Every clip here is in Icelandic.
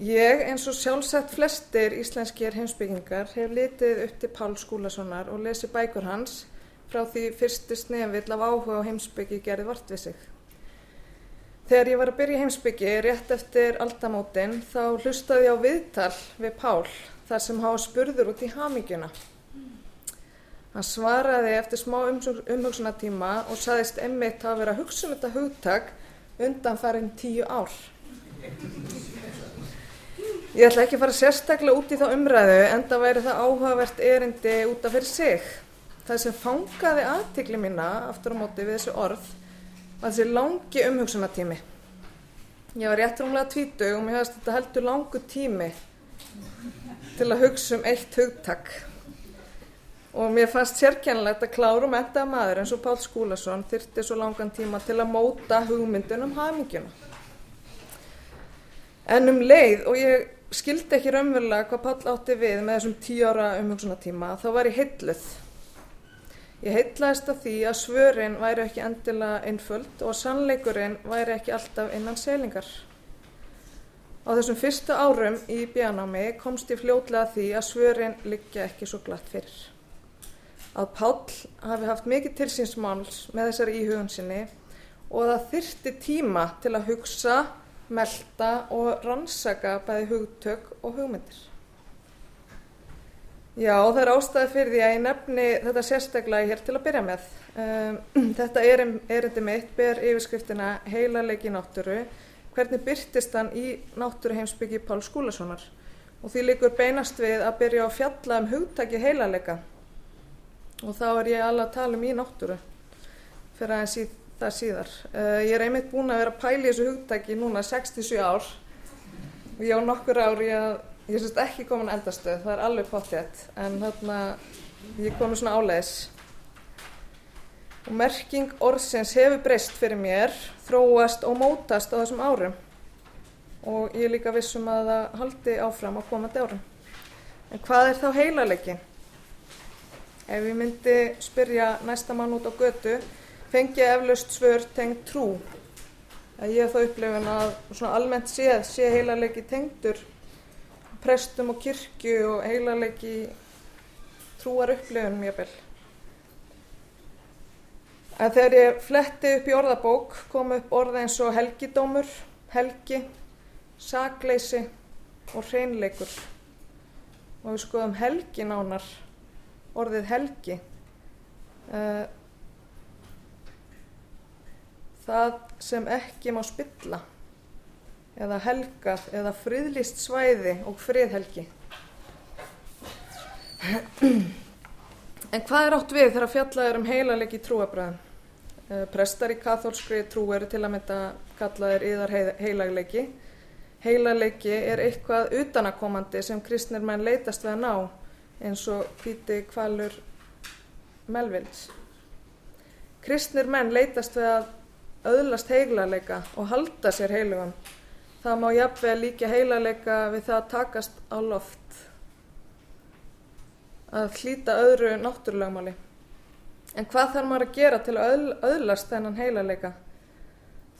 Ég, eins og sjálfsagt flestir íslenskir heimsbyggingar, hef litið upp til Pál Skúlasonar og lesið bækur hans frá því fyrstu snefill af áhuga á heimsbyggi gerði vart við sig. Þegar ég var að byrja heimsbyggi rétt eftir aldamótin þá hlustaði ég á viðtal við Pál þar sem hafa spurður út í hamingjuna. Hann svaraði eftir smá umhugsunatíma og saðist emmitt að vera hugsa um hugtak undan farin tíu ár. Ég ætla ekki að fara sérstaklega út í þá umræðu en það væri það áhugavert erindi út af fyrir sig. Það sem fangaði aðtikli mína aftur á móti við þessu orð var þessi langi umhugsunatími. Ég var rétt rúmlega tvítug og mér hefðist þetta heldur langu tími til að hugsa um eitt hugtak og mér fannst sérkennilegt að kláru menta maður eins og Pál Skúlason þyrti svo langan tíma til að móta hugmyndun um hamingjuna. En um leið og ég skildi ekki raunverulega hvað Pál átti við með þessum tíu ára umhugsunatíma þá var ég heitluð. Ég heitlaðist að því að svörin væri ekki endilega einföld og sannleikurinn væri ekki alltaf innan selingar. Á þessum fyrstu árum í bjánámi komst ég fljótlega að því að svörin liggja ekki svo glatt fyrir að Páll hafi haft mikið tilsýnsmáls með þessari íhugun sinni og það þyrti tíma til að hugsa, melda og rannsaka bæði hugtök og hugmyndir. Já, það er ástæði fyrir því að ég nefni þetta sérstaklega hér til að byrja með. Um, þetta erindi mitt ber yfirskriftina heilalegi náttúru, hvernig byrtist hann í náttúruheimsbyggi Pál Skúlasonar og því líkur beinast við að byrja á fjalla um hugtaki heilalega og þá er ég alveg að tala um í náttúru fyrir aðeins í það síðar. Uh, ég er einmitt búin að vera að pæli þessu hugtæki núna 67 ár og ég á nokkur ár ég, ég sérst ekki komin endastöð, það er alveg pottjætt en þarna ég komi svona áleiðis. Og merking orðsins hefur breyst fyrir mér, þróast og mótast á þessum árum og ég er líka vissum að það haldi áfram á komandi árum. En hvað er þá heilalegin? Ef ég myndi spyrja næsta mann út á götu, fengi eflaust svör tengt trú. Ég hef þá upplifin að svona almennt séð sé heilalegi tengdur prestum og kirkju og heilalegi trúar upplifin mjög vel. En þegar ég fletti upp í orðabók kom upp orða eins og helgidómur, helgi, sakleysi og hreinleikur. Og við skoðum helgi nánar orðið helgi uh, það sem ekki má spilla eða helgað eða friðlist svæði og friðhelgi. En hvað er átt við þegar fjallaður um heilalegi trúabröðum uh, prestar í katholskri trú eru til að mynda kallaðir yðar heilaglegi heilalegi er eitthvað utanakomandi sem kristnir menn leytast við að ná eins og hvíti kvalur melvils. Kristnir menn leytast við að öðlast heilarleika og halda sér heilugum. Það má jafnveg líka heilarleika við það að takast á loft. Að hlýta öðru náttúrulagmáli. En hvað þarf maður að gera til að öðlast þennan heilarleika?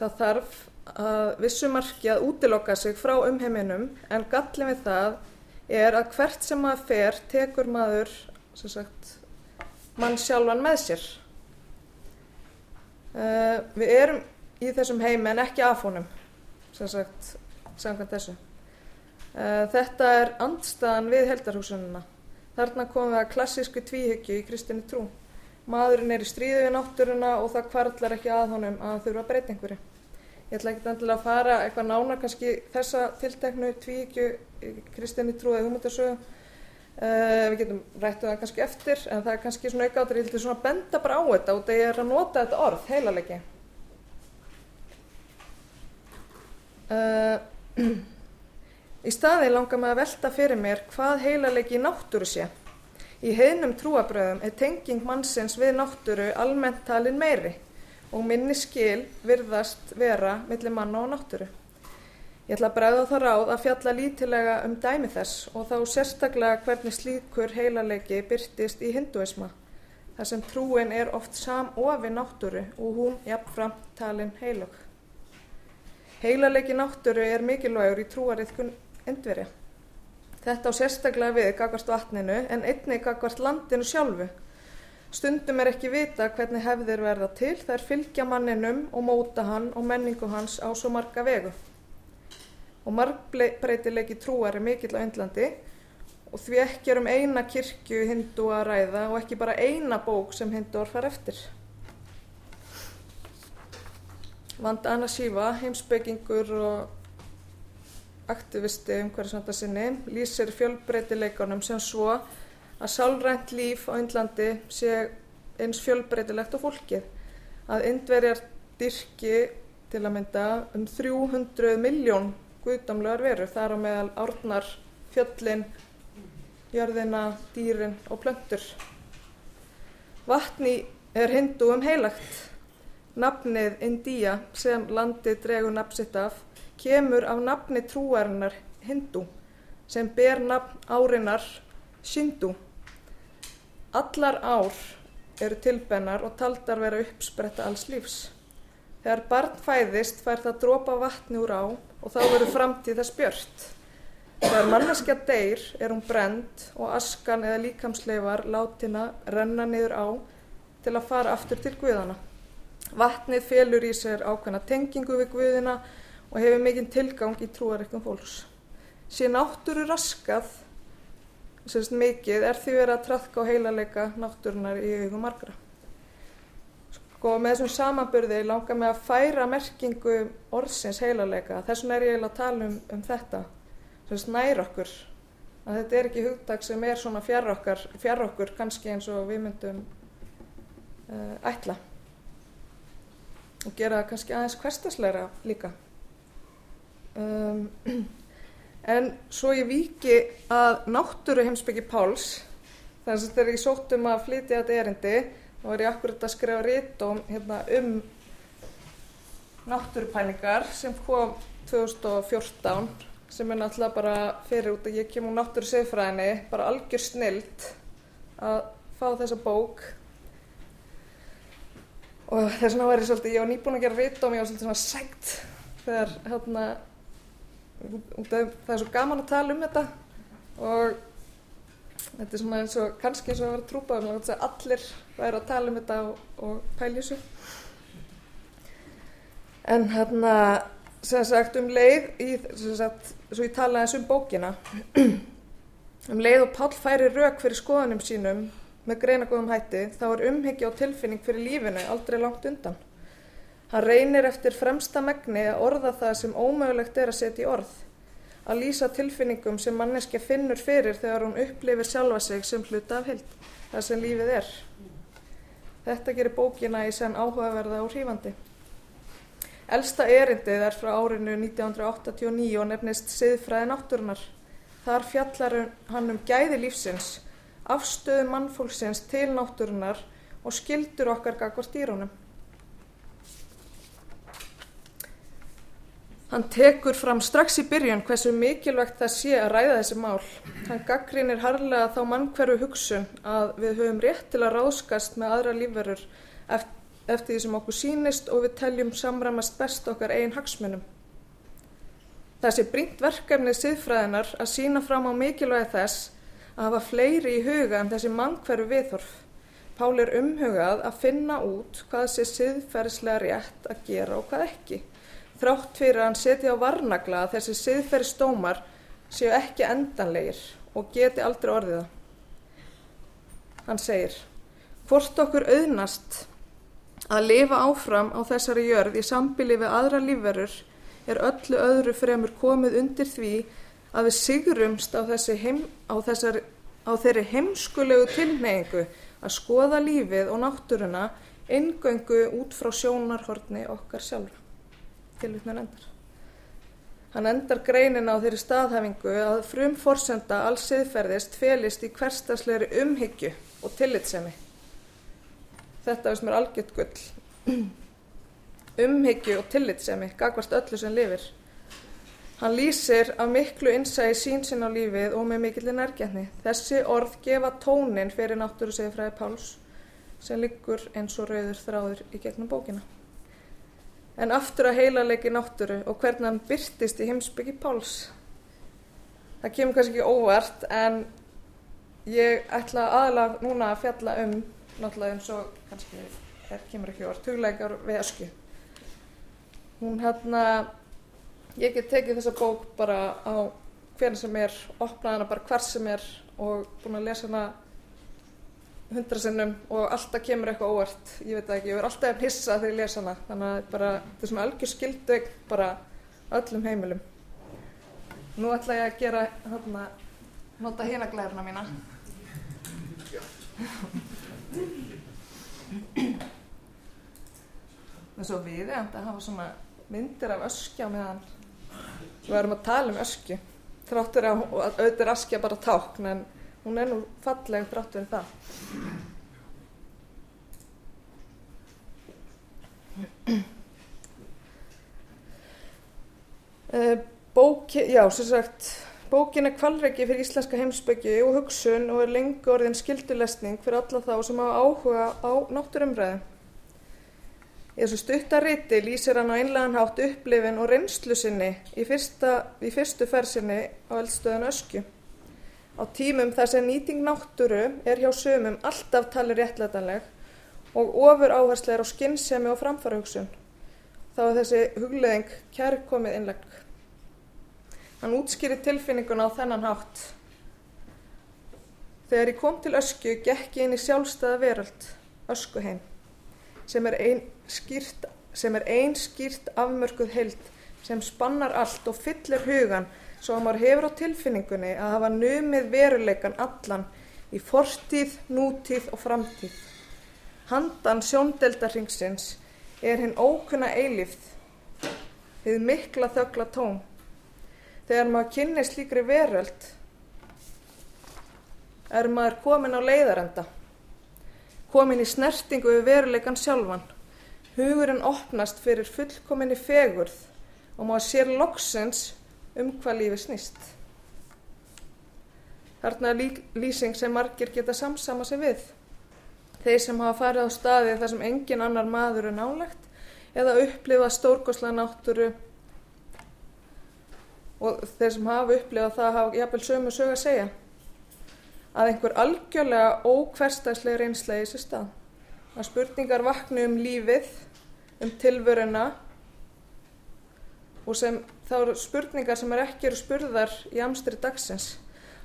Það þarf að vissumarki að útilokka sig frá umheiminum en gallin við það er að hvert sem maður fer tekur maður sagt, mann sjálfan með sér uh, við erum í þessum heimi en ekki af honum sem sagt samkvæmt þessu. Uh, þetta er andstaðan við heldarhúsununa þarna komum við að klassísku tvíhyggju í kristinni trú. Maðurinn er í stríði við náttúruna og það kvartlar ekki að honum að þurfa einhverju. Ég ætla ekki endilega að fara eitthvað nána kannski þessa tilteknu tvíhyggju kristinni trú eða hugmyndasögu uh, við getum rættu það kannski eftir en það er kannski svona aukaður ég ætla svona benda bara á þetta og er að nota þetta orð heilalegi uh, í staði langar maður að velta fyrir mér hvað heilalegi í náttúru sé. Í heiðnum trúabröðum er tenging mannsins við náttúru almennt talin meiri og minni skil virðast vera millir manna og náttúru Ég ætla að bregða það ráð að fjalla lítilega um dæmi þess og þá sérstaklega hvernig slíkur heilalegi byrtist í hinduisma, þar sem trúin er oft samofi náttúru og hún jafnframt talin heilug. Heilalegi náttúru er mikilvægur í trúariðkun indverja. Þetta á sérstaklega við gagvart vatninu en einnig gagvart landinu sjálfu. Stundum er ekki vita hvernig hefðir verða til þær fylgja manninum og móta hann og menningu hans á svo marga vegu. Og margbreytilegi trúar er mikill á Indlandi og því ekki er um eina kirkju hindu að ræða og ekki bara eina bók sem hinduar far eftir. Vandana Shiva, heimsbyggingur og aktivisti um hverju svönda sinni, lýsir fjölbreytileikunum sem svo að sálrænt líf á Índlandi sé eins fjölbreytilegt á fólkið. Að Indverjar dyrki til að mynda um 300 miljón guðdamlegar veru, þar á meðal árnar, fjöllin, jörðina, dýrin og plöntur. Vatni er hindu um heilagt. Nafnið Indía sem landið dregur nafnsitt af kemur af nafni trúarinnar hindu sem ber nafn árinar Shindu. Allar ár eru tilbennar og taldar vera uppspretta alls lífs. Þegar barn fæðist fær það dropa vatni úr á og þá verður framtíð þess björnt. Þegar manneskja deyr er hún brend og askan eða líkamsleifar látina renna niður á til að fara aftur til guðana. Vatnið felur í sér ákveðna tengingu við guðina og hefur mikinn tilgang í trúareikum fólks. Sér náttúru raskað, sérst mikið, er því verið að trafka á heilarleika náttúrunar í hugum margra. Sko með þessum samanburði langar mig að færa merkingu orðsins heilarleika. Þessum er ég að tala um, um þetta, sérst nær okkur. Að þetta er ekki hugtak sem er svona fjár okkar, fjár okkur kannski eins og við myndum uh, ætla og gera það kannski aðeins hverstasleira líka. Um, en svo ég viki að náttúru heimsbyggi Páls, þannig að þegar ég sótt um að flytja þetta erindi, þá var ég akkurat að skrifa rítóm hérna, um náttúrupælingar sem kom 2014 sem er náttúrulega bara fyrir út að ég kem úr náttúru segfræðinni, bara algjör snild að fá þessa bók. Og þess vegna var ég svolítið, ég var nýbúin að gera og mér var svolítið svona sætt þegar hérna það er svo gaman að tala um þetta. Og þetta er svona eins og kannski eins og að vera trúpað um að allir væri að tala um þetta og, og pæli þessu. En hérna sem sagt um leið í, sagt, svo ég talaði eins um bókina. Um leið og Pál færi rauk fyrir skoðunum sínum með greina góðum hætti þá er umhyggja og tilfinning fyrir lífinu aldrei langt undan. Hann reynir eftir fremsta megni að orða það sem ómögulegt er að setja í orð, að lýsa tilfinningum sem manneskja finnur fyrir þegar hún upplifir sjálfa sig sem hluta af held, það sem lífið er. Þetta gerir bókina í senn áhugaverða og hrífandi. Elsta erindið er frá árinu 1989 og nefnist Siðfræði náttúrunar. Þar fjallar hann um gæði lífsins afstöðu mannfólksins til náttúrunar og skildur okkar gagvar stýrunum. Hann tekur fram strax í byrjun hversu mikilvægt það sé að ræða þessi mál. Hann gaggrínir harlega þá mannkverfu hugsun að við höfum rétt til að ráðskast með aðra lífverur eftir, því sem okkur sínist og við teljum samramast best okkar einn hagsmunum. Sé brínt verkefnið siðfræðinar að sína fram á mikilvægi þess að hafa fleiri í huga en þessi mannkverfu viðhorf. Pál er umhugað að finna út hvað sé siðferðslega rétt að gera og hvað ekki. Þrátt fyrir að hann setja á varnagla að þessi siðferðstómar séu ekki endanlegir og geti aldrei orðiða. Hann segir, hvort okkur auðnast að lifa áfram á þessari jörð í sambili við aðra lífverur er öllu öðru fremur komið undir því að við sigrumst á, heim, á, þessari, á þeirri heimskulegu tilneyingu að skoða lífið og náttúruna ingöngu út frá sjónarhortni okkar sjálf. Tilvitnar endar. Hann endar greinin á þeirri staðhæfingu að frum forsenda alls siðferðist felist í hverstasleiri umhyggju og tillitsemi. Þetta veist mér algjört gull. Umhyggju og tillitsemi, gagvast öllu sem lifir. Hann lýsir af miklu innsæði sín sinn á lífið og með mikillir nærgjarni. Þessi orð gefa tónin fyrir náttúru segið fræði Páls sem liggur eins og rauður þráður í gegnum bókina en aftur að heilalegi náttúru og hvernig hann byrtist í heimsbyggi Páls. Það kemur kannski ekki óvart en ég ætla aðalega núna að fjalla um, náttúrulega eins og kannski er, kemur ekki óvart, hugleikar við ösku. Hún hérna, ég get tekið þessa bók bara á hvernig sem er, opnað hana bara hver sem er og búin að lesa hana hundra sinnum og alltaf kemur eitthvað óvart. Ég veit ekki, ég verð alltaf að hissa þegar ég lesa hana. Þannig að bara, þetta er svona algjör skildu bara öllum heimilum. Nú ætla ég að gera hérna, nota hérna glærna mína. Það er svo viðjönd að hafa svona myndir af öskja meðan við verðum að tala um öskju. Þráttur að auðvitað er öskja bara tákn en hún er nú falleg frátt verið það eh, Bóki, já, sem sagt Bókin er kvalreiki fyrir íslenska heimsbyggju og hugsun og er lengi orðin skildulesning fyrir alla þá sem hafa áhuga á náttúrumræðu. Í þessu stuttarriti lýsir hann á einlegan hátt upplifin og reynslu sinni í, fyrsta, í fyrstu fersinni á eldstöðan Öskju á tímum þar sem nýting náttúru er hjá sömum alltaf talið réttlætanleg og ofur áhersleir á skinnsemi og framfarhugsun. Þá er þessi hugleðing kærkomið innlegg. Hann útskýri tilfinninguna á þennan hátt. Þegar ég kom til ösku gekk ég inn í sjálfstæða veröld, öskuheim, sem er einn skýrt, ein skýrt afmörkuð heild sem spannar allt og fyllir hugan svo að maður hefur á tilfinningunni að hafa numið veruleikan allan í fortíð, nútíð og framtíð. Handan sjóndeldarhingsins er hinn ókunna eilifð við mikla þögla tón. Þegar maður kynni slíkri veröld er maður komin á leiðarenda, komin í snertingu við veruleikan sjálfan. Hugurinn opnast fyrir fullkominni fegurð og maður sér loksins um hvað lífi snýst. Þarna er lýsing sem margir geta samsama sig við. Þeir sem hafa farið á staði þar sem engin annar maður er nálegt eða upplifa stórgóðslega náttúru og þeir sem hafa upplifað það hafa jafnvel sömu sög að segja að einhver algjörlega ókverstagslegur einslega í sér stað að spurningar vakna um lífið um tilvöruna og sem þá eru spurningar sem er ekki eru spurðar í amstri dagsins.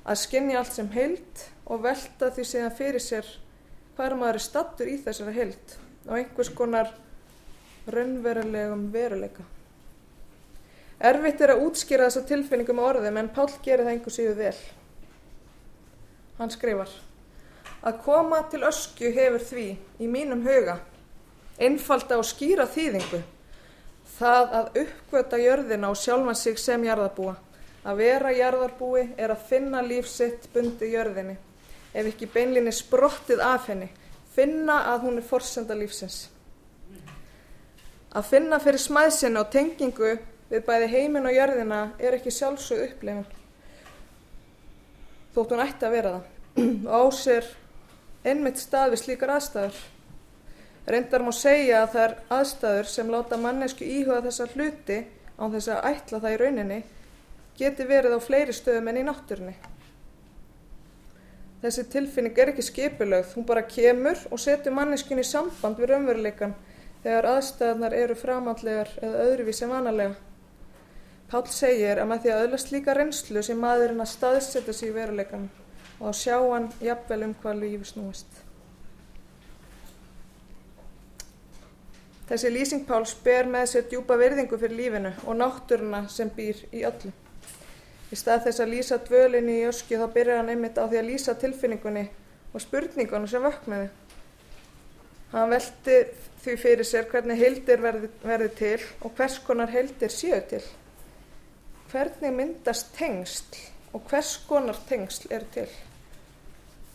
Að skinja allt sem heilt og velta því sem það fyrir sér hvað er maður stattur í þessara heilt og einhvers konar raunverulegum veruleika. Erfitt er að útskýra þessa tilfinningu með orðum en Pál gerir það einhvers yfir vel. Hann skrifar Að koma til öskju hefur því í mínum huga einfalda og skýra þýðingu það að uppgöta jörðina og sjálfan sig sem jarðarbúa að vera jarðarbúi er að finna líf sitt bundi jörðinni ef ekki beinlinni sprottið af henni finna að hún er forsenda lífsins Að finna fyrir smæðsinn á tengingu við bæði heiminn og jörðina er ekki sjálfsög upplifin. Þótt hún ætti að vera það. Og á sér einmitt stað við slíkar aðstæður. Reyndar má segja að það er aðstæður sem láta mannesku íhuga þessa hluti án þess að ætla það í rauninni geti verið á fleiri stöðum en í náttúrunni. Þessi tilfinning er ekki skipilögð, hún bara kemur og setur manneskinni í samband við raunveruleikan þegar aðstæðnar eru framhandlegar eða öðruvís sem vanalega. Pál segir að með því að öðlast líka reynslu sem maðurinn að staðsetja sér í veruleikan og að sjá hann jafnvel um hvað lífi snúist. Þessi lýsing Páls ber með sér djúpa virðingu fyrir lífinu og náttúruna sem býr í öllu. Í stað þess að lýsa dvölinni í öskju þá byrjar hann einmitt á því að lýsa tilfinningunni og spurningunni sem vaknaði. Hann velti því fyrir sér hvernig heildir verði, verði til og hvers konar heildir séu til. Hvernig myndast tengsl og hvers konar tengsl er til.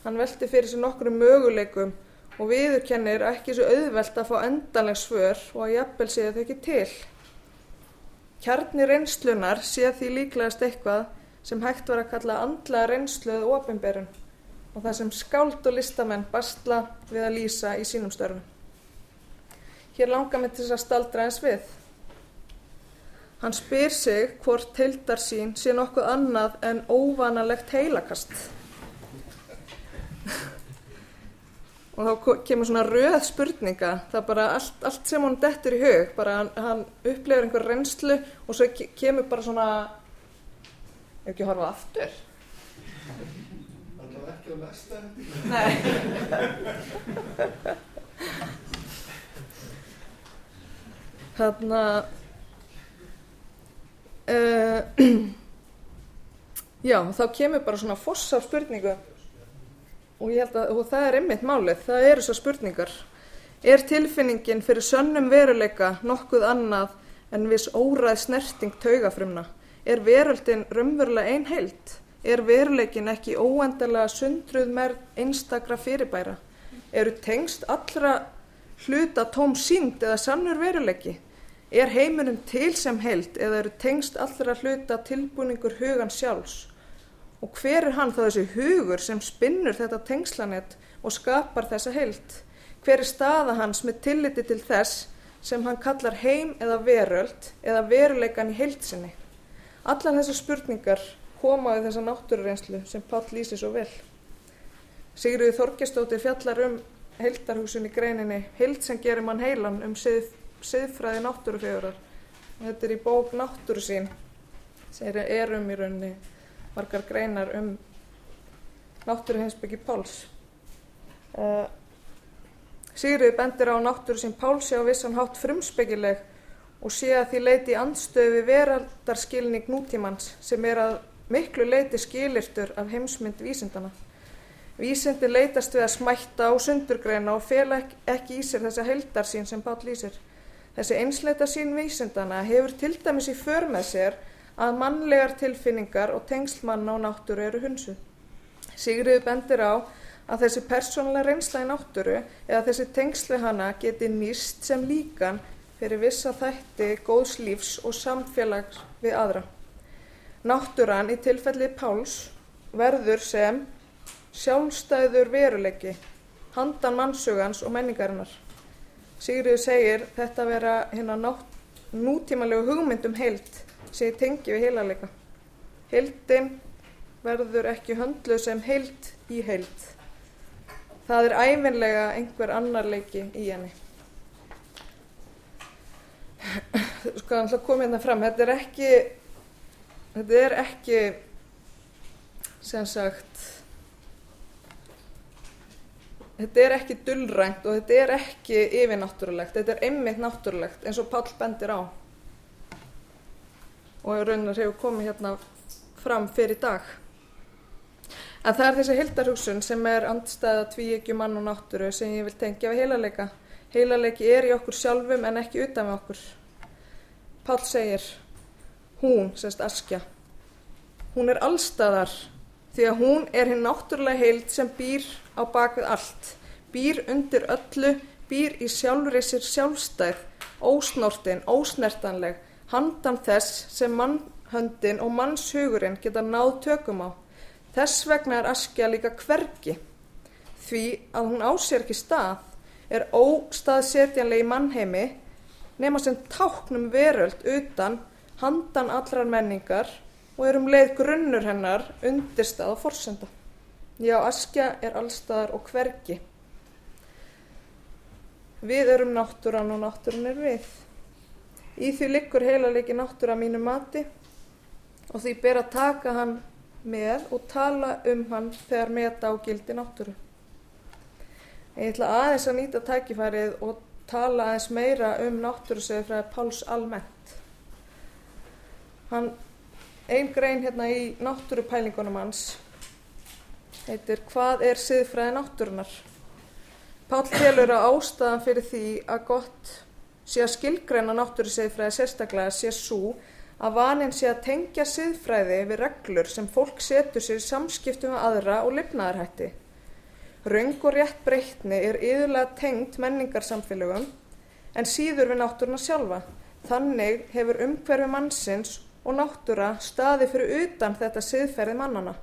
Hann velti fyrir sér nokkru möguleikum og viðurkennir að ekki svo auðvelt að fá endanleg svör og að jafnvel séu þau ekki til. Kjarni reynslunar sé því líklegast eitthvað sem hægt var að kalla andla reynsluð ofinberun og það sem skáld og listamenn bastla við að lýsa í sínum störfum. Hér langar mig til þess að staldra eins við. Hann spyr sig hvort heildarsín sé nokkuð annað en óvanalegt heilakast. Og þá kemur svona röð spurninga, það er bara allt, allt sem hann dettur í hug, bara hann, hann upplifir einhver reynslu og svo kemur bara svona, ef ekki horfa aftur. Alltaf ekki á næsta eftir. Nei. Þannig að, uh, já, þá kemur bara svona foss af spurningu og ég held að, og það er einmitt málið, það eru svo spurningar. Er tilfinningin fyrir sönnum veruleika nokkuð annað en viss óræð snerting taugafrumna? Er veröldin raunverulega ein heilt? Er veruleikin ekki óendalega sundruð með einstakra fyrirbæra? Eru tengst allra hluta tóm sínd eða sannur veruleiki? Er heiminum til sem heilt eða eru tengst allra hluta tilbúningur hugan sjálfs? Og hver er hann þá þessi hugur sem spinnur þetta tengslanett og skapar þessa heilt? Hver er staða hans með tilliti til þess sem hann kallar heim eða veröld eða veruleikan í heilsinni? Allar þessar spurningar komaði þessa náttúrureynslu sem Páll lýsi svo vel. Sigriði Þorgestóttir fjallar um heildarhúsin í greininni Heild sem gerir mann heilan um sið, siðfræði náttúrufegurar. Þetta er í bók Náttúru sín sem er um í rauninni margar greinar um náttúruheimsbyggi Páls. Uh, Sigriði bendir á náttúru sín Páls sé á vissan hátt frumsbyggileg og sé að því leiti andstöðu veraldarskilning nútímans sem er að miklu leiti skilirtur af heimsmynd vísindana. Vísindi leitast við að smætta á sundurgreina og fela ekki í sér þessa heldarsýn sem Páll lýsir. Þessi einsleita sín vísindana hefur til dæmis í för með sér að mannlegar tilfinningar og tengslmanna á náttúru eru hunsu. Sigriði bendir á að þessi persónulega reynsla í náttúru eða þessi tengsli hana geti nýst sem líkan fyrir vissa þætti góðs lífs og samfélags við aðra. Náttúran í tilfelli Páls verður sem sjálfstæður veruleiki, handan mannsugans og menningarinnar. Sigriður segir þetta vera hérna nútímalegu hugmyndum heilt sem ég tengi við heilarleika. Heildin verður ekki höndluð sem heilt í heilt. Það er æfinlega einhver annar leiki í henni. Sko hann kom hérna fram, þetta er ekki, þetta er ekki, sem sagt, þetta er ekki dullrænt og þetta er ekki yfirnáttúrulegt, þetta er einmitt náttúrulegt eins og Pál bendir á. Og raunar hefur komið hérna fram fyrir dag. En það er þessi hildarhugsun sem er andstæða tvíegju mann og náttúru sem ég vil tengja við heilarleika. Heilarleiki er í okkur sjálfum en ekki utan við okkur. Pál segir, hún, sérst Askja, hún er allstaðar því að hún er hinn náttúrulega heild sem býr á bakvið allt, býr undir öllu, býr í sjálfri sér sjálfstæð, ósnortin, ósnertanleg, handan þess sem mannhöndin og mannshugurinn geta náð tökum á. Þess vegna er Askja líka hvergi, því að hún ásér ekki stað, er óstaðsetjanleg í mannheimi, nema sem táknum veröld utan handan allrar menningar og er um leið grunnur hennar undirstað og forsenda. Já, Askja er allstaðar og hvergi. Við erum náttúran og náttúran er við. Í því liggur heilalegi náttúra mínu mati og því ber að taka hann með og tala um hann þegar meta á gildi náttúru. Ég ætla aðeins að nýta tækifærið og tala aðeins meira um náttúrusegði frá Páls almennt. Hann, ein grein hérna í náttúrupælingunum hans heitir Hvað er siðfræði náttúrunar? Pál telur að ástæðan fyrir því að gott sé að skilgreina náttúrusiðfræði sérstaklega sé svo að vanin sé að tengja siðfræði við reglur sem fólk setur sér samskiptum með aðra og lifnaðarhætti. Röng og rétt breytni er yðurlega tengt menningarsamfélögum en síður við náttúruna sjálfa. Þannig hefur umhverfi mannsins og náttúra staði fyrir utan þetta siðferði mannana.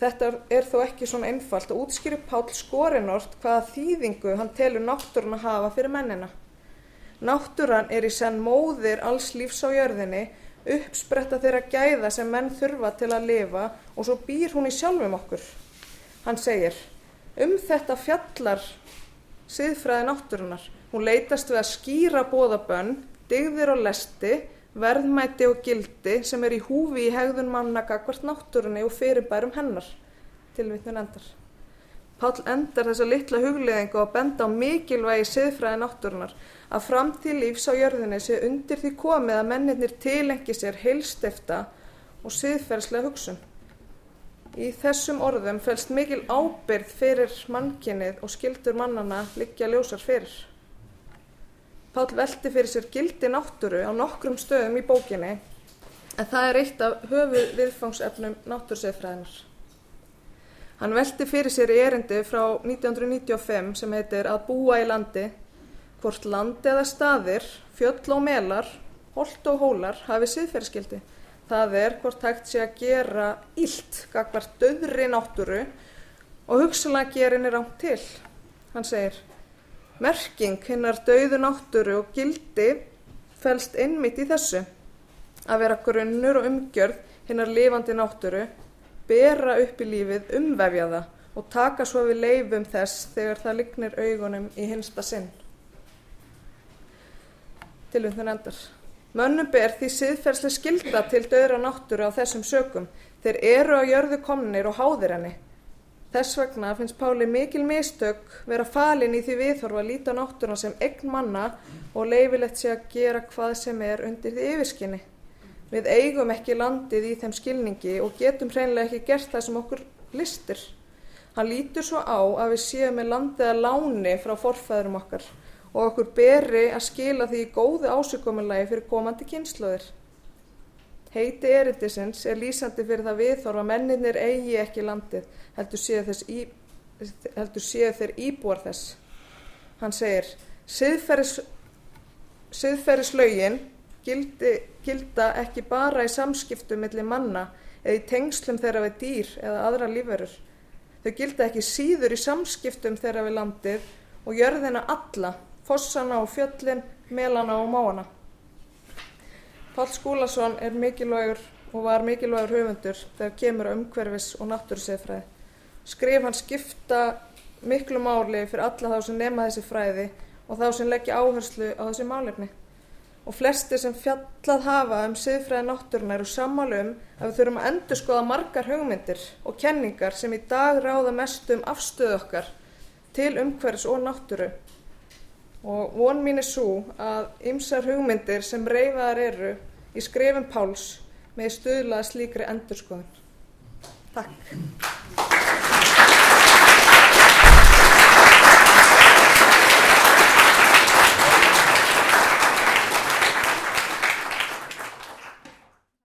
Þetta er þó ekki svona einfalt að útskýru Pál Skorinort hvaða þýðingu hann telur náttúruna hafa fyrir mennina. Náttúran er í senn móðir alls lífs á jörðinni uppspretta þeirra gæða sem menn þurfa til að lifa og svo býr hún í sjálfum okkur. Hann segir um þetta fjallar siðfræði náttúrunar hún leitast við að skýra bóðabönn dygðir og lesti verðmæti og gildi sem er í húfi í hegðun manna gagvart náttúrunni og fyrirbærum hennar. Tilvitnun endar Páll endar þessa litla hugleðingu að benda á mikilvægi siðfræði náttúrunar að framtíð lífs á jörðinni sé undir því komið að mennirnir tilengi sér heilstifta og siðferðslega hugsun. Í þessum orðum fælst mikil ábyrð fyrir mannkinnið og skildur mannana liggja ljósar fyrir. Pál velti fyrir sér gildi náttúru á nokkrum stöðum í bókinni en það er eitt af höfu viðfangsefnum náttúrsiðfræðinar. Hann velti fyrir sér í erindi frá 1995 sem heitir Að búa í landi, hvort landi eða staðir, fjöll og melar, holt og hólar hafi siðferðskildi. Það er hvort hægt sé að gera ílt gagvart döðri náttúru og hugsalega gerin er átt til. Hann segir, merking hinnar döðu náttúru og gildi fælst einmitt í þessu að vera grunnur og umgjörð hinnar lifandi náttúru bera upp í lífið, umvefja það og taka svo við leifum þess þegar það lignir augunum í hinsta sinn. Tilvöndin endar. Mönnum ber því siðferðslega skilda til döðra náttúru á þessum sökum. Þeir eru á jörðu komnir og háðir henni. Þess vegna finnst Páli mikil mistök vera falin í því viðhorfa að líta náttúruna sem eign manna og leifilegt sé að gera hvað sem er undir því yfirskinni. Við eigum ekki landið í þeim skilningi og getum hreinlega ekki gert það sem okkur listir. Hann lítur svo á að við séum með landið að láni frá forfæðurum okkar og okkur beri að skila því í góðu ásökumulagi fyrir komandi kynnslóðir. Heiti erindisins er lýsandi fyrir það viðþorfa að menninir eigi ekki landið, heldur séu, þeir íbúar þess. Hann segir, siðferðislaugin gildi, gilda ekki bara í samskiptum millir manna eða í tengslum þeirra við dýr eða aðra lífverur. Þau gilda ekki síður í samskiptum þeirra við landið og jörðina alla, fossana og fjöllin, melana og máana. Pál Skúlason er mikilvægur og var mikilvægur höfundur þegar kemur umhverfis og náttúrseðfræði. Skrif hann skipta miklu máli fyrir alla þá sem nema þessi fræði og þá sem leggja áherslu á þessi málefni og flesti sem fjallað hafa um siðfræði náttúrunar og sammálu um að við þurfum að endur skoða margar hugmyndir og kenningar sem í dag ráða mest um afstöðu okkar til umhverfs og náttúru og von mín er svo að ymsar hugmyndir sem reyfaðar eru í skrifum Páls með stuðlaða slíkri endurskoðun. Takk.